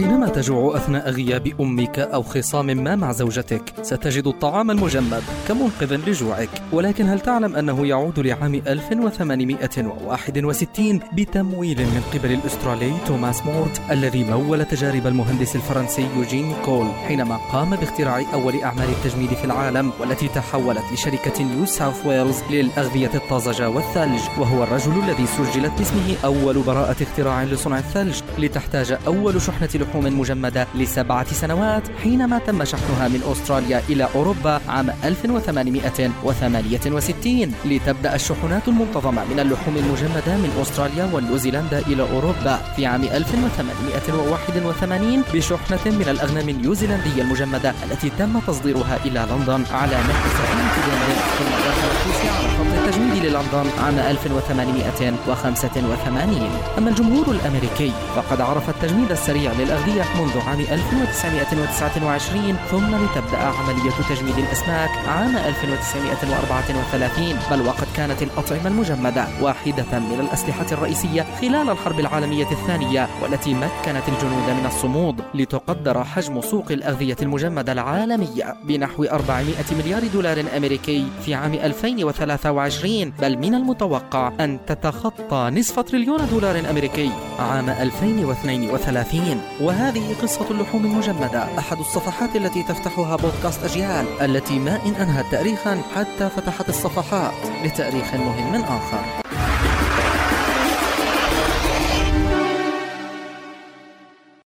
حينما تجوع أثناء غياب أمك أو خصام ما مع زوجتك ستجد الطعام المجمد كمنقذ لجوعك. ولكن هل تعلم أنه يعود لعام 1861 بتمويل من قبل الأسترالي توماس مورت الذي مول تجارب المهندس الفرنسي يوجين كول حينما قام باختراع أول أعمال التجميد في العالم والتي تحولت لشركة نيو ساوث ويلز للأغذية الطازجة والثلج. وهو الرجل الذي سجلت باسمه أول براءة اختراع لصنع الثلج لتحتاج أول شحنة لحوم مجمدة لسبعة سنوات حينما تم شحنها من أستراليا إلى أوروبا عام 1868 لتبدأ الشحنات المنتظمة من اللحوم المجمدة من أستراليا ونيوزيلندا إلى أوروبا في عام 1881 بشحنة من الأغنام النيوزيلندية المجمدة التي تم تصديرها إلى لندن على نحو سفينة لندن ثم دخلت روسيا على خط التجميد للندن عام 1885 أما الجمهور الأمريكي فقد عرف التجميد السريع للأغذية منذ عام 1929 ثم لتبدأ عملية تجميد الأسماك عام 1934 بل وقد كانت الأطعمة المجمدة واحدة من الأسلحة الرئيسية خلال الحرب العالمية الثانية والتي مكنت الجنود من الصمود لتقدر حجم سوق الأغذية المجمدة العالمية بنحو 400 مليار دولار أمريكي في عام 2023 بل من المتوقع أن تتخطى نصف تريليون دولار أمريكي عام 2032 وهذه قصة اللحوم المجمدة أحد الصفحات التي تفتحها بودكاست أجيال التي ما إن أنهت تاريخا حتى فتحت الصفحات لتاريخ مهم آخر.